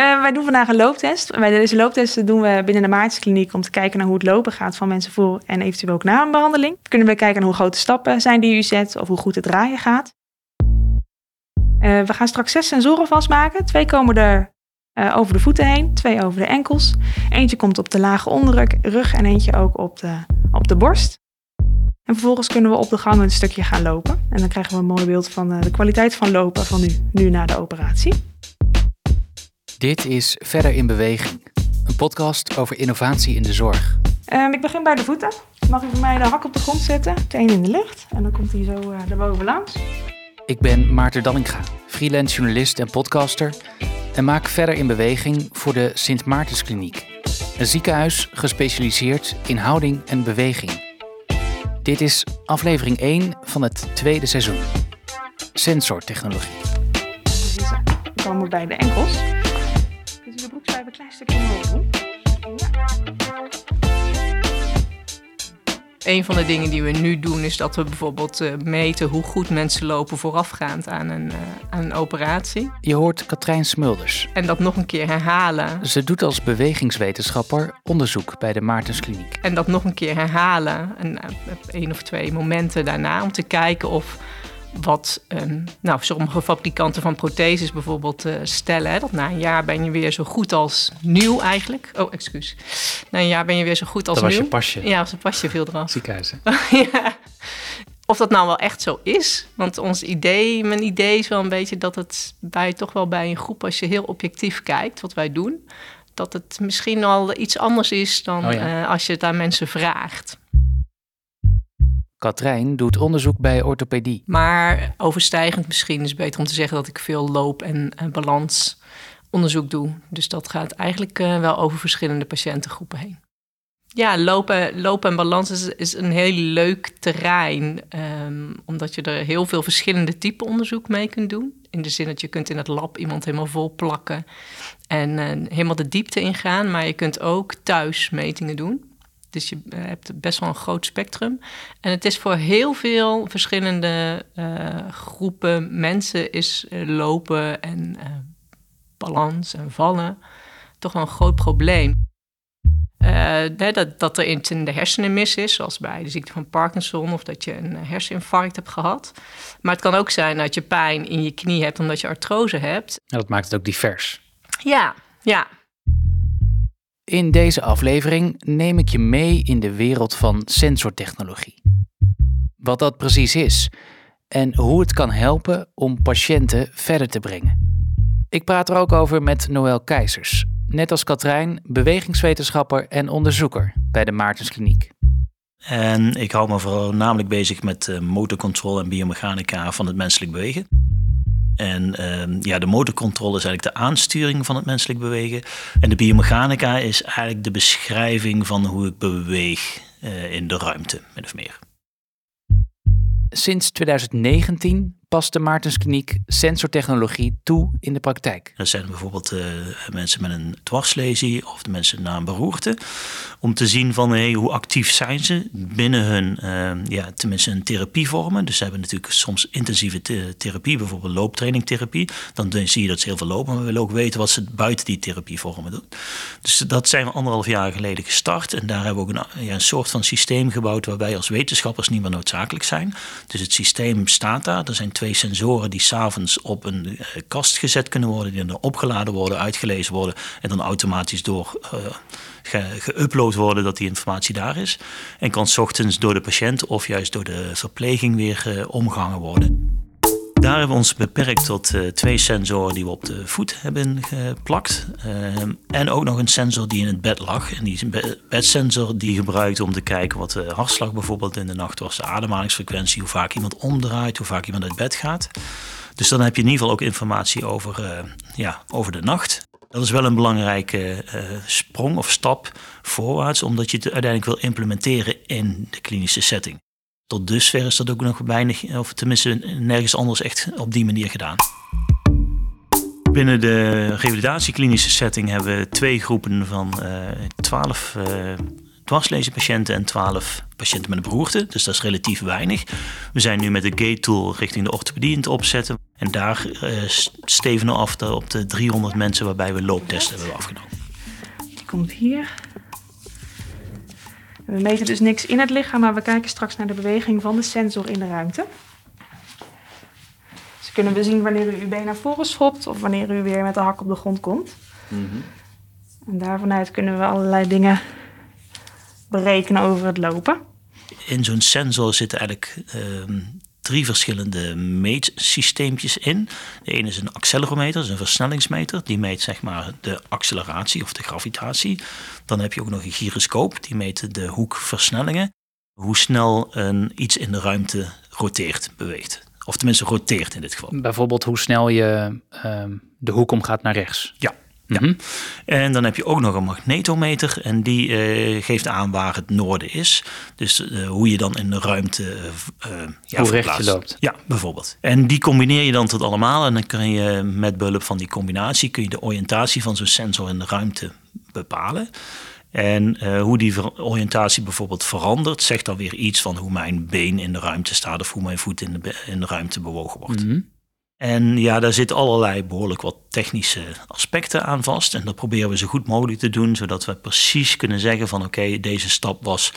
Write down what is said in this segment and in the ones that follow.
Uh, wij doen vandaag een looptest. Bij deze looptesten doen we binnen de Maartenskliniek om te kijken naar hoe het lopen gaat van mensen voor en eventueel ook na een behandeling. Kunnen we kijken naar hoe grote stappen zijn die u zet of hoe goed het draaien gaat. Uh, we gaan straks zes sensoren vastmaken. Twee komen er uh, over de voeten heen, twee over de enkels. Eentje komt op de lage onderrug rug en eentje ook op de, op de borst. En vervolgens kunnen we op de gang een stukje gaan lopen. En dan krijgen we een mooi beeld van de kwaliteit van lopen van nu, nu na de operatie. Dit is Verder in Beweging, een podcast over innovatie in de zorg. Um, ik begin bij de voeten. Mag u voor mij de hak op de grond zetten, de een in de lucht en dan komt hij zo uh, erboven langs. Ik ben Maarten Dallinga, freelance journalist en podcaster en maak Verder in Beweging voor de Sint Maartenskliniek, een ziekenhuis gespecialiseerd in houding en beweging. Dit is aflevering 1 van het tweede seizoen. Sensortechnologie. We komen bij de enkels klein stukje. Een van de dingen die we nu doen is dat we bijvoorbeeld uh, meten hoe goed mensen lopen voorafgaand aan een, uh, aan een operatie. Je hoort Katrijn Smulders. En dat nog een keer herhalen. Ze doet als bewegingswetenschapper onderzoek bij de Maartenskliniek. En dat nog een keer herhalen, een, één of twee momenten daarna, om te kijken of wat um, nou, sommige fabrikanten van protheses bijvoorbeeld uh, stellen. Hè, dat na een jaar ben je weer zo goed als nieuw eigenlijk. Oh, excuus. Na een jaar ben je weer zo goed als dat nieuw. Dat was je pasje. Ja, was een pasje veel eraf. Ziekenhuizen. ja. Of dat nou wel echt zo is. Want ons idee, mijn idee is wel een beetje dat het bij toch wel bij een groep, als je heel objectief kijkt wat wij doen, dat het misschien al iets anders is dan oh ja. uh, als je het aan mensen vraagt. Katrijn doet onderzoek bij orthopedie. Maar overstijgend misschien is beter om te zeggen dat ik veel loop- en uh, balansonderzoek doe. Dus dat gaat eigenlijk uh, wel over verschillende patiëntengroepen heen. Ja, lopen, lopen en balans is, een heel leuk terrein, um, omdat je er heel veel verschillende typen onderzoek mee kunt doen. In de zin dat je kunt in het lab iemand helemaal vol plakken en uh, helemaal de diepte ingaan, maar je kunt ook thuis metingen doen. Dus je eh, hebt best wel een groot spectrum. En het is voor heel veel verschillende uh, groepen mensen is uh, lopen en uh, balans en vallen toch wel een groot probleem. dat, dat er iets in de hersenen mis is, zoals bij de ziekte van Parkinson, of dat je een herseninfarct hebt gehad. Maar het kan ook zijn dat je pijn in je knie hebt omdat je artrose hebt. En dat maakt het ook divers. Ja, ja. In deze aflevering neem ik je mee in de wereld van sensortechnologie. Wat dat precies is en hoe het kan helpen om patiënten verder te brengen. Ik praat er ook over met Noël Keizers, net als Katrijn, bewegingswetenschapper en onderzoeker bij de Maartenskliniek. En ik hou me voornamelijk bezig met uh, motorcontrole en biomechanica van het menselijk bewegen. En uh, ja, de motorcontrole is eigenlijk de aansturing van het menselijk bewegen. En de biomechanica is eigenlijk de beschrijving van hoe ik beweeg uh, in de ruimte, min of meer. Sinds 2019 past de Maartenskliniek sensortechnologie toe in de praktijk. Dat zijn bijvoorbeeld uh, mensen met een dwarslesie of de mensen na een beroerte. Om te zien van hey, hoe actief zijn ze binnen hun, uh, ja, tenminste een therapievormen. Dus ze hebben natuurlijk soms intensieve th therapie, bijvoorbeeld looptrainingtherapie. Dan zie je dat ze heel veel lopen, maar we willen ook weten wat ze buiten die therapievormen doen. Dus dat zijn we anderhalf jaar geleden gestart. En daar hebben we ook een, ja, een soort van systeem gebouwd waarbij als wetenschappers niet meer noodzakelijk zijn. Dus het systeem staat daar. Er zijn twee sensoren die s'avonds op een uh, kast gezet kunnen worden, die dan opgeladen worden, uitgelezen worden en dan automatisch door uh, geüpload worden dat die informatie daar is. En kan s ochtends door de patiënt of juist door de verpleging weer uh, omgehangen worden. Daar hebben we ons beperkt tot uh, twee sensoren die we op de voet hebben geplakt. Uh, en ook nog een sensor die in het bed lag. En die bedsensor die gebruikt om te kijken wat de hartslag bijvoorbeeld in de nacht was, de ademhalingsfrequentie, hoe vaak iemand omdraait, hoe vaak iemand uit bed gaat. Dus dan heb je in ieder geval ook informatie over, uh, ja, over de nacht. Dat is wel een belangrijke sprong of stap voorwaarts, omdat je het uiteindelijk wil implementeren in de klinische setting tot dusver is dat ook nog weinig, of tenminste nergens anders echt op die manier gedaan. Binnen de revalidatieklinische setting hebben we twee groepen van uh, 12 uh, dwarslezenpatiënten en 12 patiënten met een beroerte. Dus dat is relatief weinig. We zijn nu met de gate tool richting de orthopedie in het opzetten. En daar uh, stevenen we af op de 300 mensen waarbij we looptesten hebben afgenomen. Die komt hier. We meten dus niks in het lichaam, maar we kijken straks naar de beweging van de sensor in de ruimte. Dus kunnen we zien wanneer u uw been naar voren schopt of wanneer u weer met de hak op de grond komt. Mm En daarvanuit kunnen we allerlei dingen berekenen over het lopen. In zo'n sensor zitten eigenlijk uh, drie verschillende meetsysteempjes in. De ene is een accelerometer, is een versnellingsmeter. Die meet zeg maar de acceleratie of de gravitatie. Dan heb je ook nog een gyroscoop, die meet de hoekversnellingen. Hoe snel een iets in de ruimte roteert, beweegt. Of tenminste roteert in dit geval. Bijvoorbeeld hoe snel je uh, de hoek omgaat naar rechts. Ja, ja. Mhm. En dan heb je ook nog een magnetometer en die uh, geeft aan waar het noorden is. Dus uh, hoe je dan in de ruimte uh, ja, hoe recht je loopt. Ja, bijvoorbeeld. En die combineer je dan tot allemaal en dan kun je met behulp van die combinatie kun je de oriëntatie van zo'n sensor in de ruimte bepalen. En hoe die oriëntatie bijvoorbeeld verandert, zegt dan weer iets van hoe mijn been in de ruimte staat of hoe mijn voet in de, in de ruimte bewogen wordt. Mm en ja, daar zitten allerlei behoorlijk wat technische aspecten aan vast. En dat proberen we zo goed mogelijk te doen, zodat we precies kunnen zeggen van oké, deze stap was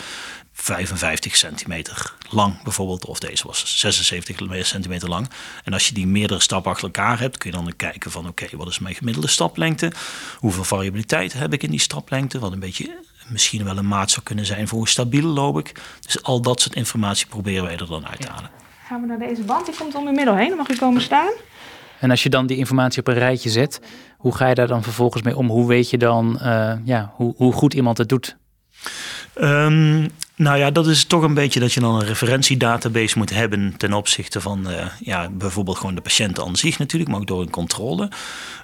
55 centimeter lang bijvoorbeeld, of deze was 76 centimeter lang. En als je die meerdere stappen achter elkaar hebt, kun je dan kijken van oké, wat is mijn gemiddelde staplengte? Hoeveel variabiliteit heb ik in die staplengte? Wat een beetje misschien wel een maat zou kunnen zijn voor hoe stabiel loop ik. Dus al dat soort informatie proberen wij er dan uit te halen gaan we naar deze band. Die komt om uw middel heen. Dan mag u komen staan. En als je dan die informatie op een rijtje zet, hoe ga je daar dan vervolgens mee om? Hoe weet je dan uh, ja, hoe, hoe goed iemand het doet? Um, nou ja, dat is toch een beetje dat je dan een referentiedatabase moet hebben ten opzichte van uh, ja, bijvoorbeeld gewoon de patiënt aan zich natuurlijk, maar ook door een controle.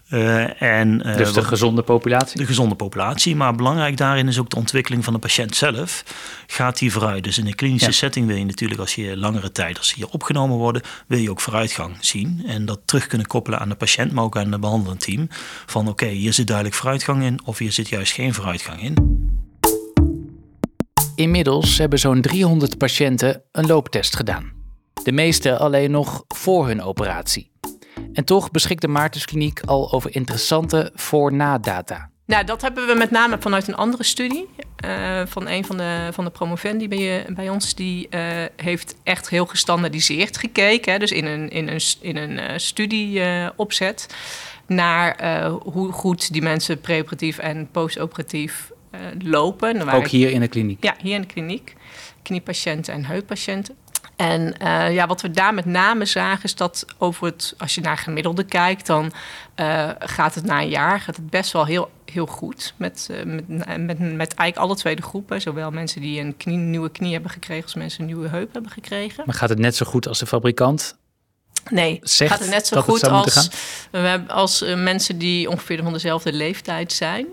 Uh, en, uh, dus de gezonde populatie? De gezonde populatie, maar belangrijk daarin is ook de ontwikkeling van de patiënt zelf. Gaat die vooruit? Dus in een klinische setting wil je natuurlijk als je langere tijd, als hier opgenomen worden, wil je ook vooruitgang zien. En dat terug kunnen koppelen aan de patiënt, maar ook aan het behandelend team. Van oké, okay, hier zit duidelijk vooruitgang in of hier zit juist geen vooruitgang in. Inmiddels hebben zo'n 300 patiënten een looptest gedaan. De meeste alleen nog voor hun operatie. En toch beschikt de Maartenskliniek al over interessante voor-na-data. Nou, dat hebben we met name vanuit een andere studie. Uh, van een van de, van de promovendi bij, bij ons. Die uh, heeft echt heel gestandaardiseerd gekeken. Hè, dus in een, in een, in een uh, studieopzet. naar hoe goed die mensen preoperatief en postoperatief lopen. Ook hier in de kliniek? Ja, hier in de kliniek. Kniepatiënten en heuppatiënten. En uh, ja, wat we daar met name zagen is dat over het, als je naar gemiddelde kijkt, dan uh, gaat het na een jaar gaat het best wel heel, heel goed met, uh, met, met, met eigenlijk alle twee de groepen. Zowel mensen die een knie, nieuwe knie hebben gekregen als mensen een nieuwe heup hebben gekregen. Maar gaat het net zo goed als de fabrikant? Nee, Zegt gaat het net zo goed als, we hebben, als mensen die ongeveer van dezelfde leeftijd zijn,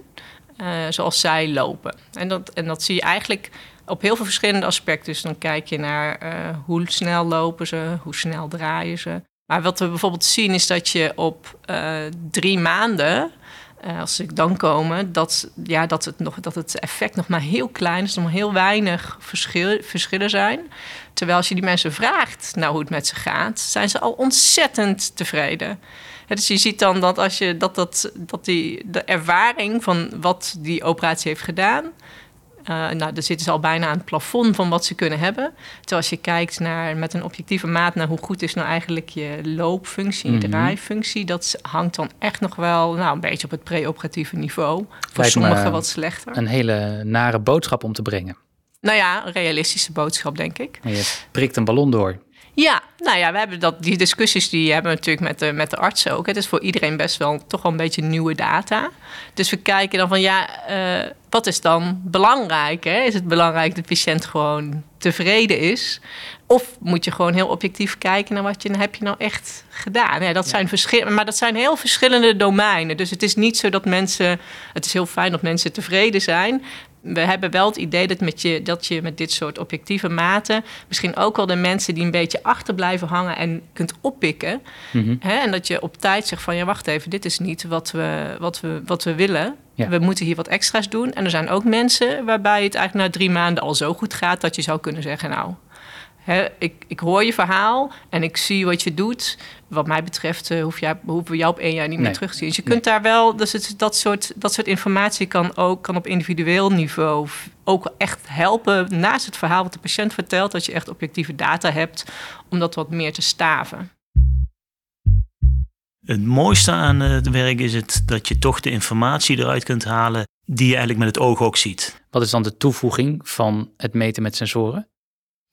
zoals zij lopen. En dat, en dat zie je eigenlijk op heel veel verschillende aspecten. Dus dan kijk je naar uh, hoe snel lopen ze, hoe snel draaien ze. Maar wat we bijvoorbeeld zien is dat je op uh, drie maanden, als ik dan komen, dat, ja, dat, het nog, dat het effect nog maar heel klein is, nog heel weinig verschil, verschillen zijn. Terwijl als je die mensen vraagt naar hoe het met ze gaat, zijn ze al ontzettend tevreden. Dus je ziet dan dat als je dat, dat, dat die, de ervaring van wat die operatie heeft gedaan, uh, nou, daar zitten ze al bijna aan het plafond van wat ze kunnen hebben. Terwijl als je kijkt naar, met een objectieve maat naar hoe goed is nou eigenlijk je loopfunctie, je mhm. draaifunctie, dat hangt dan echt nog wel nou, een beetje op het preoperatieve niveau. Voor sommigen wat slechter. Een hele nare boodschap om te brengen. Nou ja, een realistische boodschap, denk ik. je prikt een ballon door. Ja, nou ja, we hebben dat, die discussies die hebben we natuurlijk met de, met de artsen ook. Het is voor iedereen best wel toch wel een beetje nieuwe data. Dus we kijken dan van ja, uh, wat is dan belangrijk? Hè? Is het belangrijk dat de patiënt gewoon tevreden is? Of moet je gewoon heel objectief kijken naar wat je heb je nou echt gedaan? Ja, dat zijn verschillen, maar dat zijn heel verschillende domeinen. Dus het is niet zo dat mensen. Het is heel fijn dat mensen tevreden zijn we hebben wel het idee dat, met je, dat je met dit soort objectieve maten misschien ook wel de mensen die een beetje achter blijven hangen en kunt oppikken. Mhm. hè, en dat je op tijd zegt van ja, wacht even, dit is niet wat we, wat we, wat we willen. We moeten hier wat extra's doen. En er zijn ook mensen waarbij het eigenlijk na drie maanden al zo goed gaat dat je zou kunnen zeggen, nou, Hè, ik, ik hoor je verhaal en ik zie wat je doet. Wat mij betreft uh, hoef jij, hoeven we jou op één jaar niet meer terug te zien. Dus je kunt daar wel, dus het, dat, soort, dat soort informatie kan ook kan op individueel niveau ook echt helpen naast het verhaal wat de patiënt vertelt, dat je echt objectieve data hebt om dat wat meer te staven. Het mooiste aan het werk is het dat je toch de informatie eruit kunt halen die je eigenlijk met het oog ook ziet. Wat is dan de toevoeging van het meten met sensoren?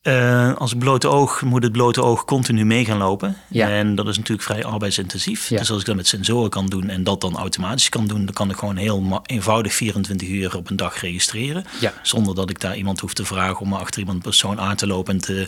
Uh, als blote oog moet het blote oog continu mee gaan lopen. Ja. En dat is natuurlijk vrij arbeidsintensief. Dus als ik dat met sensoren kan doen en dat dan automatisch kan doen, dan kan ik gewoon heel eenvoudig 24 uur op een dag registreren. Ja. Zonder dat ik daar iemand hoef te vragen om achter iemand persoon aan te lopen en te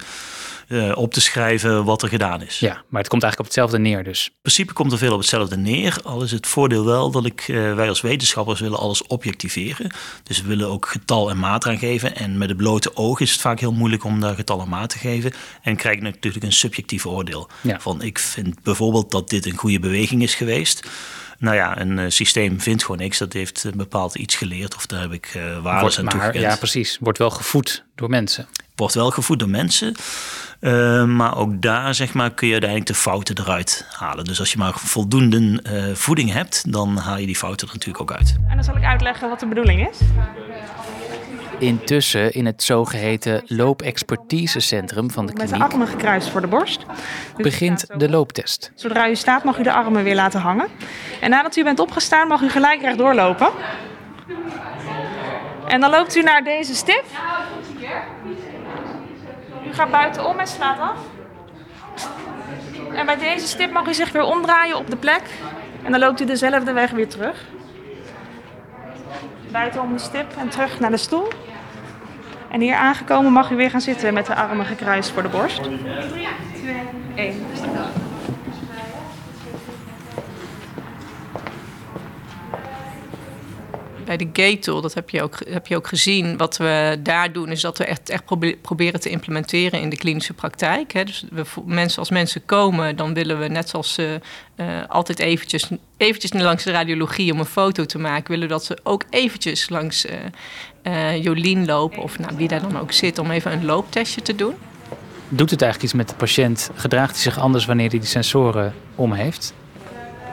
uh, op te schrijven wat er gedaan is. Ja, maar het komt eigenlijk op hetzelfde neer dus. In principe komt er veel op hetzelfde neer. Al is het voordeel wel dat ik, uh, wij als wetenschappers willen alles objectiveren. Dus we willen ook getal en maat aangeven. En met het blote oog is het vaak heel moeilijk om daar getal en maat te geven. En krijg je natuurlijk een subjectief oordeel. Ja. Van ik vind bijvoorbeeld dat dit een goede beweging is geweest. Nou ja, een uh, systeem vindt gewoon niks. Dat heeft een bepaald iets geleerd of daar heb ik uh, waardes aan toegekend. Ja, precies. Wordt wel gevoed door mensen. Wordt wel gevoed door mensen. Uh, maar ook daar zeg maar, kun je uiteindelijk de fouten eruit halen. Dus als je maar voldoende voeding hebt, dan haal je die fouten er natuurlijk ook uit. En dan zal ik uitleggen wat de bedoeling is. Intussen in het zogeheten loopexpertisecentrum van de kliniek... Met de armen gekruist voor de borst. Dus begint de looptest. Zodra u staat mag u de armen weer laten hangen. En nadat u bent opgestaan mag u gelijk recht doorlopen. En dan loopt u naar deze stip. U gaat buitenom en slaat af. En bij deze stip mag u zich weer omdraaien op de plek. En dan loopt u dezelfde weg weer terug. Buitenom de stip en terug naar de stoel. En hier aangekomen mag u weer gaan zitten met de armen gekruist voor de borst. 3, 2, 1. Bij de gate dat heb je, ook, heb je ook gezien. Wat we daar doen, is dat we echt, echt proberen te implementeren in de klinische praktijk. Hè. Dus we, mensen, als mensen komen, dan willen we net zoals ze uh, altijd eventjes, eventjes langs de radiologie om een foto te maken, willen dat ze ook eventjes langs uh, uh, Jolien lopen, of nou, wie daar dan ook zit, om even een looptestje te doen. Doet het eigenlijk iets met de patiënt? Gedraagt hij zich anders wanneer hij die sensoren om heeft?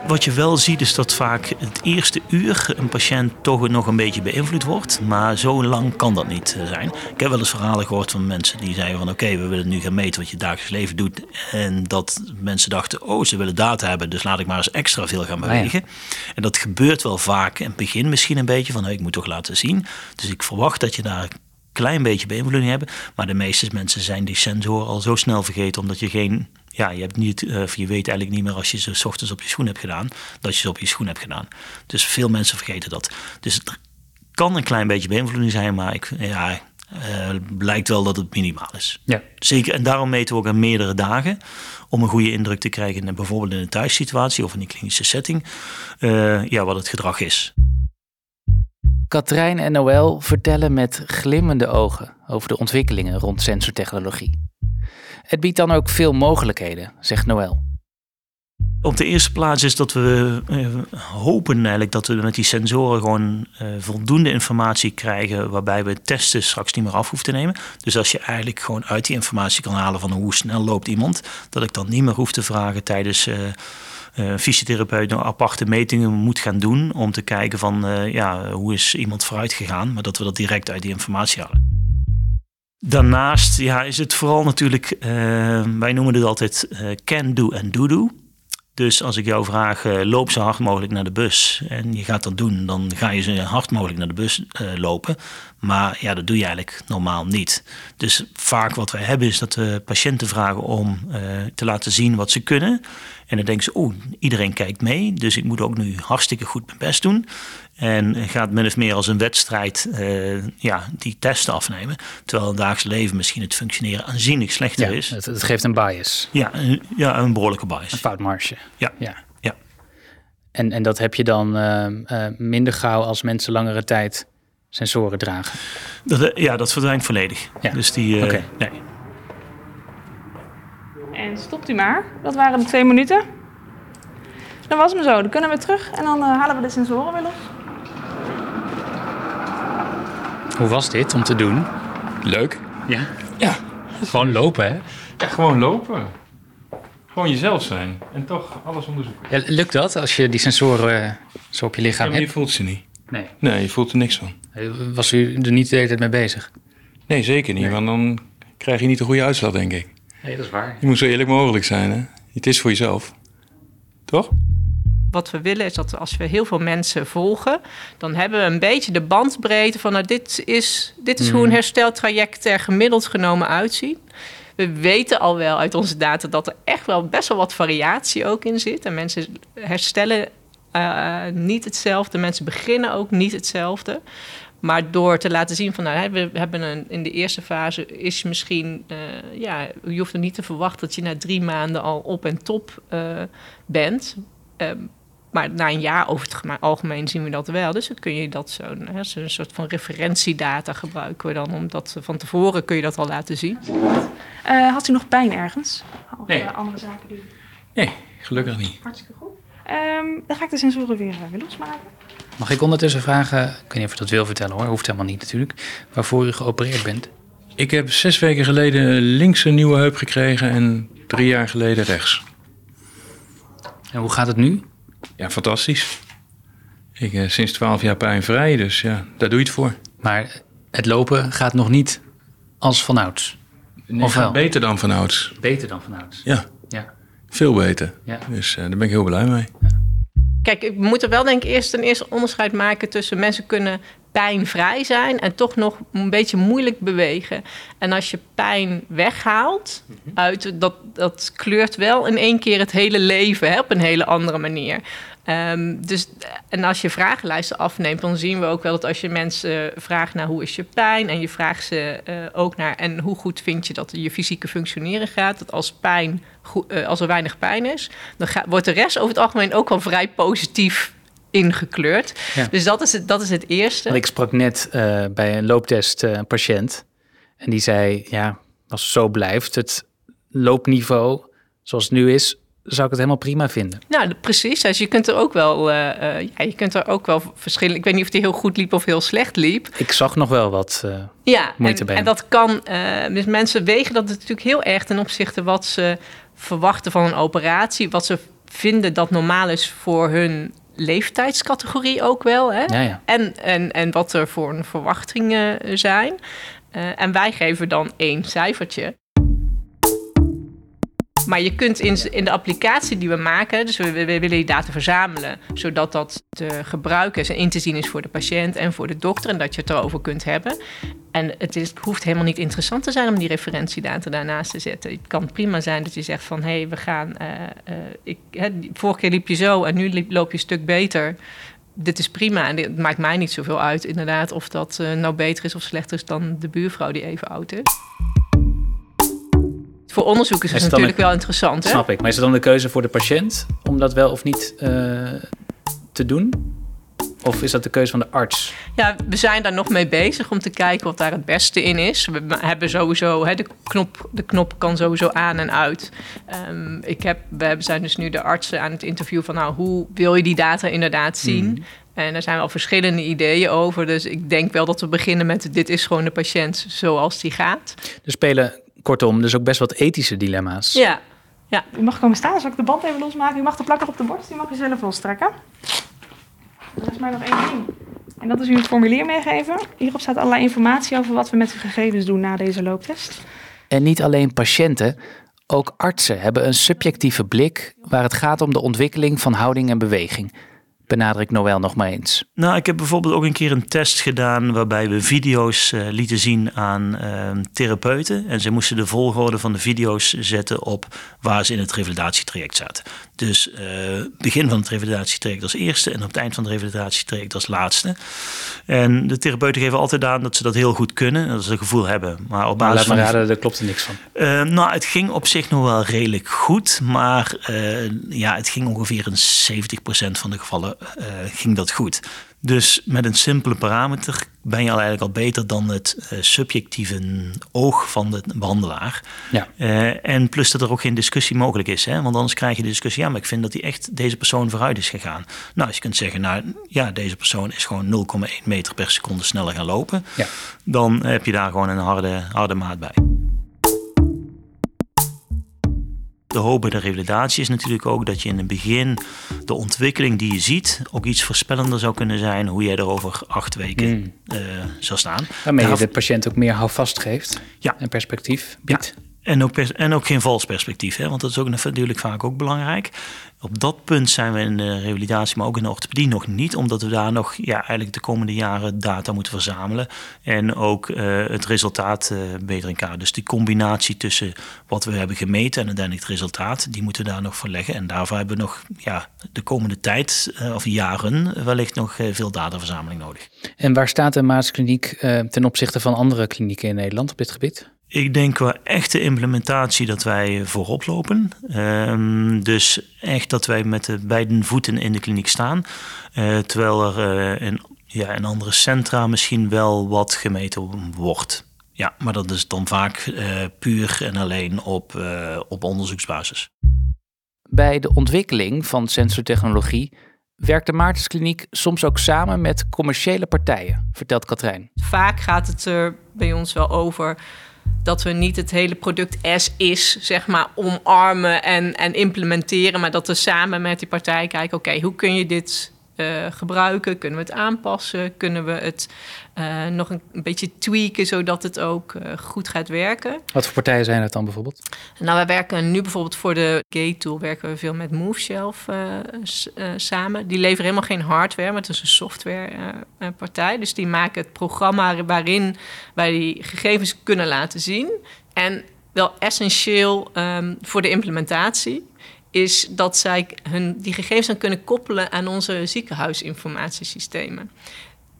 Wat je wel ziet is dat vaak het eerste uur een patiënt toch nog een beetje beïnvloed wordt. Maar zo lang kan dat niet eh, zijn. Ik heb wel eens verhalen gehoord van mensen die zeiden van oké, we willen nu gaan meten wat je dagelijks leven doet. En dat mensen dachten, oh ze willen data hebben, dus laat ik maar eens extra veel gaan bewegen. En dat gebeurt wel vaak in het begin misschien een beetje van ik moet toch laten zien. Dus ik verwacht dat je daar klein beetje beïnvloeding hebben. Maar de meeste mensen zijn die sensor al zo snel vergeten omdat je geen ja, je, hebt niet, uh, je weet eigenlijk niet meer als je ze s ochtends op je schoen hebt gedaan, dat je ze op je schoen hebt gedaan. Dus veel mensen vergeten dat. Dus het kan een klein beetje beïnvloeding zijn, maar ik, ja, uh, blijkt wel dat het minimaal is. Ja. Zeker, en daarom meten we ook aan meerdere dagen. Om een goede indruk te krijgen, in, bijvoorbeeld in een thuissituatie of in een klinische setting, uh, ja, wat het gedrag is. Katrijn en Noël vertellen met glimmende ogen over de ontwikkelingen rond sensortechnologie. Het biedt dan ook veel mogelijkheden, zegt Noël. Op de eerste plaats is dat we uh, hopen eigenlijk dat we met die sensoren gewoon uh, voldoende informatie krijgen waarbij we testen straks niet meer af hoeven te nemen. Dus als je eigenlijk gewoon uit die informatie kan halen van hoe snel loopt iemand, dat ik dan niet meer hoef te vragen tijdens uh, fysiotherapeut nog aparte metingen moet gaan doen om te kijken van ja, hoe is iemand vooruit gegaan, maar dat we dat direct uit die informatie halen. Daarnaast ja, is het vooral natuurlijk, uh, wij noemen het altijd uh, can do en do do. Dus als ik jou vraag, uh, loop zo hard mogelijk naar de bus en je gaat dat doen, dan ga je zo hard mogelijk naar de bus lopen. Maar ja, dat doe je eigenlijk normaal niet. Dus vaak wat wij hebben is dat we patiënten vragen om te laten zien wat ze kunnen. En dan denken ze, oeh, iedereen kijkt mee, dus ik moet ook nu hartstikke goed mijn best doen. En gaat min of meer als een wedstrijd uh, ja, die testen afnemen. Terwijl in het dagelijks leven misschien het functioneren aanzienlijk slechter is. Het, het, geeft een bias. Ja, een, ja, een behoorlijke bias. Een foutmarge. Ja. ja. ja. En, en dat heb je dan uh, uh, minder gauw als mensen langere tijd sensoren dragen? Dat, ja, dat verdwijnt volledig. Ja. Dus die, okay. nee. En stopt u maar. Dat waren de twee minuten. Dan was hem zo. Dan kunnen we terug en dan halen we de sensoren weer los. Hoe was dit om te doen? Leuk. Ja? Ja. Gewoon lopen, hè? Ja, gewoon lopen. Gewoon jezelf zijn. En toch alles onderzoeken. Ja, lukt dat als je die sensoren eh, zo op je Ja, lichaam maar je hebt? voelt ze niet. Nee. Nee, je voelt er niks van. Was u er niet de hele tijd mee bezig? Nee, zeker niet. Nee. Want dan krijg je niet de goede uitslag, denk ik. Nee, dat is waar. Je moet zo eerlijk mogelijk zijn, hè? Het is voor jezelf. Toch? Wat we willen is dat als we heel veel mensen volgen, dan hebben we een beetje de bandbreedte van nou, dit is, dit is hoe een hersteltraject er gemiddeld genomen uitziet. We weten al wel uit onze data dat er echt wel best wel wat variatie ook in zit. En mensen herstellen eh, niet hetzelfde. Mensen beginnen ook niet hetzelfde. Maar door te laten zien van, nou, hè, we hebben een, in de eerste fase is misschien, eh, ja, je hoeft er niet te verwachten dat je na drie maanden al op en top eh, bent. Ehm, maar na een jaar over het algemeen zien we dat wel. Dus dan kun je dat zo, hè, zo'n soort van referentiedata gebruiken we dan. Omdat van tevoren kun je dat al laten zien. Eh, had u nog pijn ergens? Of Nee. andere zaken die... Nee, gelukkig niet. Hartstikke goed. Ehm, dan ga ik de sensoren weer, weer losmaken. Mag ik ondertussen vragen, ik weet niet of u dat wil vertellen hoor, hoeft helemaal niet natuurlijk, waarvoor u geopereerd bent? Ik heb zes weken geleden links een nieuwe heup gekregen en drie jaar geleden rechts. En hoe gaat het nu? Ja, fantastisch. Ik eh, sinds twaalf jaar pijnvrij, dus ja, daar doe je het voor. Maar het lopen gaat nog niet als vanouds. Nee, Of wel? beter dan vanouds. Beter dan vanouds. Ja, Ja. veel beter. Ja. Dus eh, daar ben ik heel blij mee. Kijk, we moeten wel denk ik eerst een eerste onderscheid maken tussen mensen kunnen pijnvrij zijn en toch nog een beetje moeilijk bewegen. En als je pijn weghaalt, uit, dat, dat kleurt wel in één keer het hele leven hè, op een hele andere manier. Ehm, dus, en als je vragenlijsten afneemt, dan zien we ook wel dat als je mensen vraagt naar hoe is je pijn en je vraagt ze eh, ook naar en hoe goed vind je dat je fysieke functioneren gaat, dat als pijn, eh, als er weinig pijn is, dan wordt de rest over het algemeen ook wel vrij positief ingekleurd. Ja. Dus dat is het, dat is het eerste. Want ik sprak net eh, bij een looptest eh, een patiënt en die zei, ja, als het zo blijft, het loopniveau zoals het nu is, zou ik het helemaal prima vinden. Nou, precies. Dus je kunt er ook wel, eh, ja, je kunt er ook wel verschillen. Ik weet niet of die heel goed liep of heel slecht liep. Ik zag nog wel wat. Ja, Moeite en, bij en dat kan. dus mensen wegen dat natuurlijk heel erg ten opzichte wat ze verwachten van een operatie, wat ze vinden dat normaal is voor hun leeftijdscategorie ook wel. Hè? ja, ja. En, en, en wat er voor een verwachtingen zijn. Eh, en wij geven dan één cijfertje. Maar je kunt in, in de applicatie die we maken, dus we, willen die data verzamelen, zodat dat te gebruiken en in te zien is voor de patiënt en voor de dokter en dat je het erover kunt hebben. En het is, hoeft helemaal niet interessant te zijn om die referentiedata daarnaast te zetten. Het kan prima zijn dat je zegt van hé, hey, we gaan. eh, ik, vorige keer liep je zo en nu loop je een stuk beter dit is prima en het maakt mij niet zoveel uit, inderdaad, of dat eh, nou beter is of slechter is dan de buurvrouw die even oud is. Voor onderzoekers is Is het natuurlijk wel interessant. Hè? Snap ik. Maar is het dan de keuze voor de patiënt om dat wel of niet eh, te doen? Of is dat de keuze van de arts? Ja, we zijn daar nog mee bezig om te kijken wat daar het beste in is. We hebben sowieso, hè, de, knop, de knop kan sowieso aan en uit. Ehm, ik heb, we zijn dus nu de artsen aan het interview van, nou, hoe wil je die data inderdaad zien? En er zijn wel verschillende ideeën over. Dus ik denk wel dat we beginnen met, dit is gewoon de patiënt zoals die gaat. Er spelen, kortom, dus ook best wat ethische dilemma's. Ja, U mag komen staan, zal ik de band even losmaken? U mag de plakker op de borst, die mag u zelf lostrekken. Er is maar nog één ding. En dat is u een formulier meegeven. Hierop staat allerlei informatie over wat we met uw gegevens doen na deze looptest. En niet alleen patiënten, ook artsen hebben een subjectieve blik waar het gaat om de ontwikkeling van houding en beweging. Benadrukt Noël nog maar eens. Nou, ik heb bijvoorbeeld ook een keer een test gedaan waarbij we video's eh, lieten zien aan eh, therapeuten. En ze moesten de volgorde van de video's zetten op waar ze in het revalidatietraject zaten. Dus eh, begin van het revalidatietraject als eerste en op het eind van het revalidatietraject als laatste. En de therapeuten geven altijd aan dat ze dat heel goed kunnen, dat ze het gevoel hebben. Maar op Maar basis laat me van raden, daar klopt er niks van. eh, nou, het ging op zich nog wel redelijk goed, maar eh, ja, het ging ongeveer in 70% van de gevallen eh, ging dat goed. Dus met een simpele parameter ben je al eigenlijk al beter dan het eh, subjectieve oog van de behandelaar. Ja. Eh, en plus dat er ook geen discussie mogelijk is, hè? want anders krijg je de discussie, ja, maar ik vind dat hij echt deze persoon vooruit is gegaan. Nou, als je kunt zeggen, nou ja, deze persoon is gewoon 0,1 meter per seconde sneller gaan lopen, Ja. dan heb je daar gewoon een harde, harde maat bij. De hoop bij de revalidatie is natuurlijk ook dat je in het begin de ontwikkeling die je ziet ook iets voorspellender zou kunnen zijn hoe jij er over acht weken Mm. eh, zou staan. Waarmee je de patiënt ook meer houvast geeft Ja. en perspectief biedt. En ook, en ook geen vals perspectief, hè? want dat is ook natuurlijk vaak ook belangrijk. Op dat punt zijn we in de revalidatie, maar ook in de orthopedie nog niet, omdat we daar nog ja, eigenlijk de komende jaren data moeten verzamelen en ook eh, het resultaat eh, beter in kaart. Dus die combinatie tussen wat we hebben gemeten en uiteindelijk het resultaat, die moeten we daar nog voor leggen. En daarvoor hebben we nog ja, de komende tijd eh, of jaren wellicht nog veel dataverzameling nodig. En waar staat de Maaskliniek ten opzichte van andere klinieken in Nederland op dit gebied? Ik denk qua echte implementatie dat wij voorop lopen. Ehm, dus echt dat wij met de beide voeten in de kliniek staan. Eh, terwijl er eh, in, ja, in andere centra misschien wel wat gemeten wordt. Ja, maar dat is dan vaak eh, puur en alleen op, eh, op onderzoeksbasis. Bij de ontwikkeling van sensortechnologie werkt de Maartenskliniek soms ook samen met commerciële partijen, vertelt Katrijn. Vaak gaat het er bij ons wel over dat we niet het hele product as is, zeg maar, omarmen en, en implementeren, maar dat we samen met die partij kijken, oké, hoe kun je dit eh, gebruiken? Kunnen we het aanpassen? Kunnen we het eh, nog een, een beetje tweaken, zodat het ook eh, goed gaat werken? Wat voor partijen zijn dat dan bijvoorbeeld? Nou, wij werken nu bijvoorbeeld voor de Gate Tool werken we veel met MoveShelf samen. Die leveren helemaal geen hardware, maar het is een softwarepartij. dus die maken het programma waarin wij die gegevens kunnen laten zien. En wel essentieel ehm, voor de implementatie is dat zij hun, die gegevens dan kunnen koppelen aan onze ziekenhuisinformatiesystemen.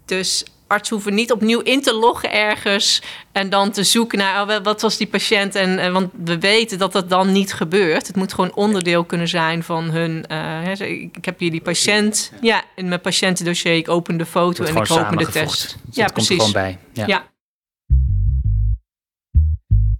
Dus artsen hoeven niet opnieuw in te loggen ergens en dan te zoeken naar oh, wat was die patiënt. En, eh, want we weten dat dat dan niet gebeurt. Het moet gewoon onderdeel kunnen zijn van hun. eh, ik heb hier die patiënt. Ja, in mijn patiëntendossier. Ik open de foto en ik open de test. Dus ja, dat komt er precies. gewoon bij. Ja. Ja.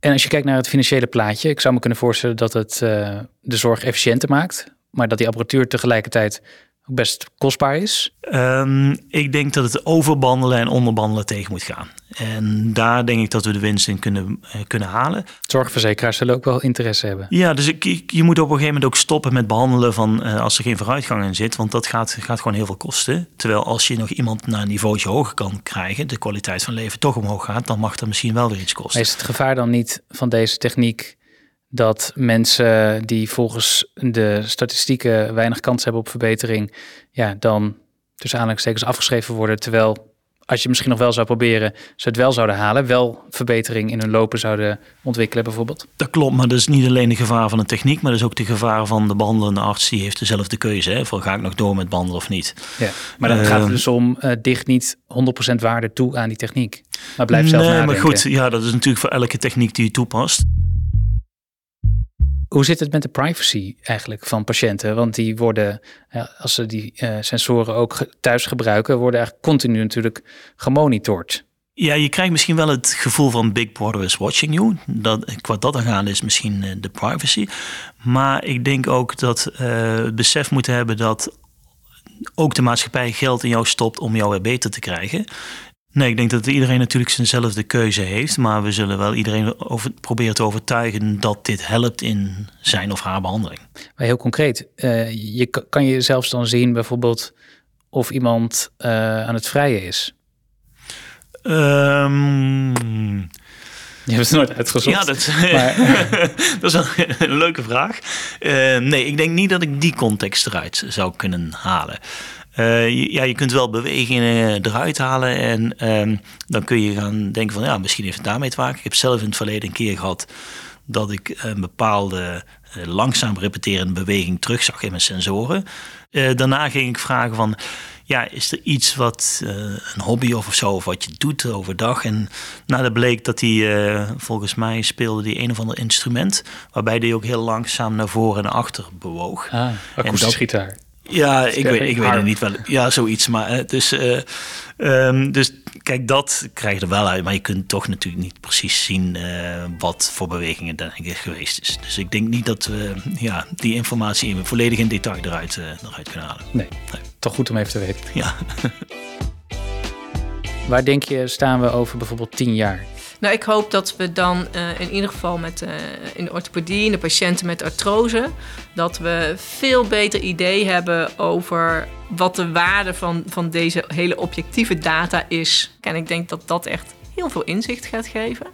En als je kijkt naar het financiële plaatje, ik zou me kunnen voorstellen dat het eh, de zorg efficiënter maakt, maar dat die apparatuur tegelijkertijd best kostbaar is. Ehm, ik denk dat het overbandelen en onderbandelen tegen moet gaan. En daar denk ik dat we de winst in kunnen, eh, kunnen halen. Zorgverzekeraars zullen ook wel interesse hebben. Ja, dus ik, je moet op een gegeven moment ook stoppen met behandelen van eh, als er geen vooruitgang in zit. Want dat gaat, gaat gewoon heel veel kosten. Terwijl als je nog iemand naar een niveautje hoger kan krijgen, de kwaliteit van leven toch omhoog gaat, dan mag dat misschien wel weer iets kosten. Maar is het gevaar dan niet van deze techniek dat mensen die volgens de statistieken weinig kans hebben op verbetering, ja, dan tussen aanhalingstekens afgeschreven worden, terwijl als je misschien nog wel zou proberen, ze het wel zouden halen, wel verbetering in hun lopen zouden ontwikkelen bijvoorbeeld. Dat klopt, maar dat is niet alleen de gevaar van de techniek, maar dat is ook de gevaar van de behandelende arts. Die heeft dezelfde keuze. Hè, van ga ik nog door met behandelen of niet. Ja. Maar dan gaat het Ehm. dus om eh, dicht niet 100% waarde toe aan die techniek. Maar blijf zelf nee, nadenken. maar goed, ja, dat is natuurlijk voor elke techniek die je toepast. Hoe zit het met de privacy eigenlijk van patiënten? Want die worden, als ze die eh, sensoren ook thuis gebruiken, worden eigenlijk continu natuurlijk gemonitord. Ja, je krijgt misschien wel het gevoel van Big Brother is watching you. Dat, qua dat aan is misschien eh, de privacy. Maar ik denk ook dat eh, het besef moeten hebben dat ook de maatschappij geld in jou stopt om jou weer beter te krijgen. Nee, ik denk dat iedereen natuurlijk zijnzelfde keuze heeft. Maar we zullen wel iedereen over, proberen te overtuigen dat dit helpt in zijn of haar behandeling. Maar heel concreet, eh, je ka- kan je zelfs dan zien bijvoorbeeld of iemand eh, aan het vrijen is. Ehm Je hebt het nooit uitgezocht. Ja, dat, Maar- dat is een, een leuke vraag. Eh, nee, ik denk niet dat ik die context eruit zou kunnen halen. Eh, je- ja, je kunt wel bewegingen eruit halen en ehm, dan kun je gaan denken van ja, misschien heeft het daarmee te maken. Ik heb zelf in het verleden een keer gehad dat ik een bepaalde eh, langzaam repeterende beweging terugzag in mijn sensoren. Eh, daarna ging ik vragen van ja, is er iets wat eh, een hobby of zo, of wat je doet overdag? En nou, dat bleek dat hij, eh, volgens mij speelde die een of ander instrument, waarbij hij ook heel langzaam naar voren en naar achter bewoog. Ah, akoestische gitaar. Ja, ik weet, ik weet het niet wel. Ja, zoiets. Maar eh, dus, eh, ehm, dus kijk, dat krijg je er wel uit. Maar je kunt toch natuurlijk niet precies zien eh, wat voor bewegingen er geweest is. Dus ik denk niet dat we ja, die informatie in volledig in detail eruit, eruit kunnen halen. Nee, toch goed om even te weten. Ja. Waar denk je staan we over bijvoorbeeld tien jaar? Nou, ik hoop dat we dan uh, in ieder geval met, uh, in de orthopedie, in de patiënten met artrose, dat we veel beter idee hebben over wat de waarde van, van deze hele objectieve data is. En ik denk dat dat echt heel veel inzicht gaat geven.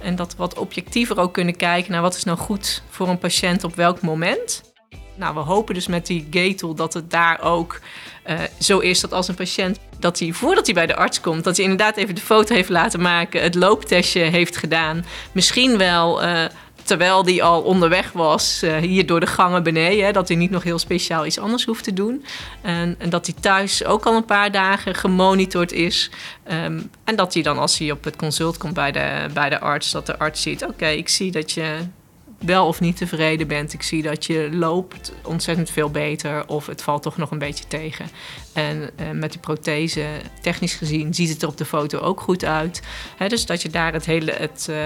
En dat we wat objectiever ook kunnen kijken naar wat is nou goed voor een patiënt op welk moment. Nou, we hopen dus met die gate dat het daar ook uh, zo is dat als een patiënt, dat hij voordat hij bij de arts komt, dat hij inderdaad even de foto heeft laten maken, het looptestje heeft gedaan. Misschien wel uh, terwijl hij al onderweg was, uh, hier door de gangen beneden, dat hij niet nog heel speciaal iets anders hoeft te doen. En, en dat hij thuis ook al een paar dagen gemonitord is. Um, en dat hij dan, als hij op het consult komt bij de, bij de arts, dat de arts ziet: oké, ik zie dat je wel of niet tevreden bent. Ik zie dat je loopt ontzettend veel beter of het valt toch nog een beetje tegen. En uh, met die prothese, technisch gezien, ziet het er op de foto ook goed uit. He, dus dat je daar het hele het, uh,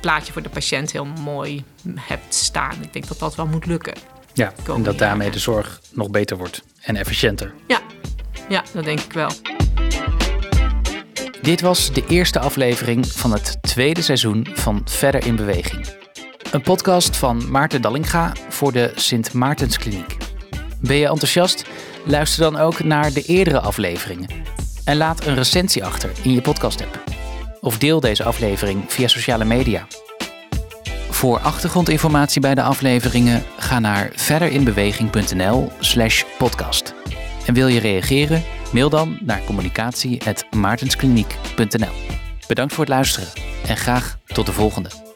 plaatje voor de patiënt heel mooi hebt staan. Ik denk dat dat wel moet lukken. Ja, en dat daarmee de zorg nog beter wordt en efficiënter. Ja, ja dat denk ik wel. Dit was de eerste aflevering van het tweede seizoen van Verder in Beweging. Een podcast van Maarten Dallinga voor de Sint Maartenskliniek. Ben je enthousiast? Luister dan ook naar de eerdere afleveringen. En laat een recensie achter in je podcast-app. Of deel deze aflevering via sociale media. Voor achtergrondinformatie bij de afleveringen ga naar verderinbeweging.nl/slash podcast. En wil je reageren? Mail dan naar communicatie.maartenskliniek.nl. Bedankt voor het luisteren en graag tot de volgende.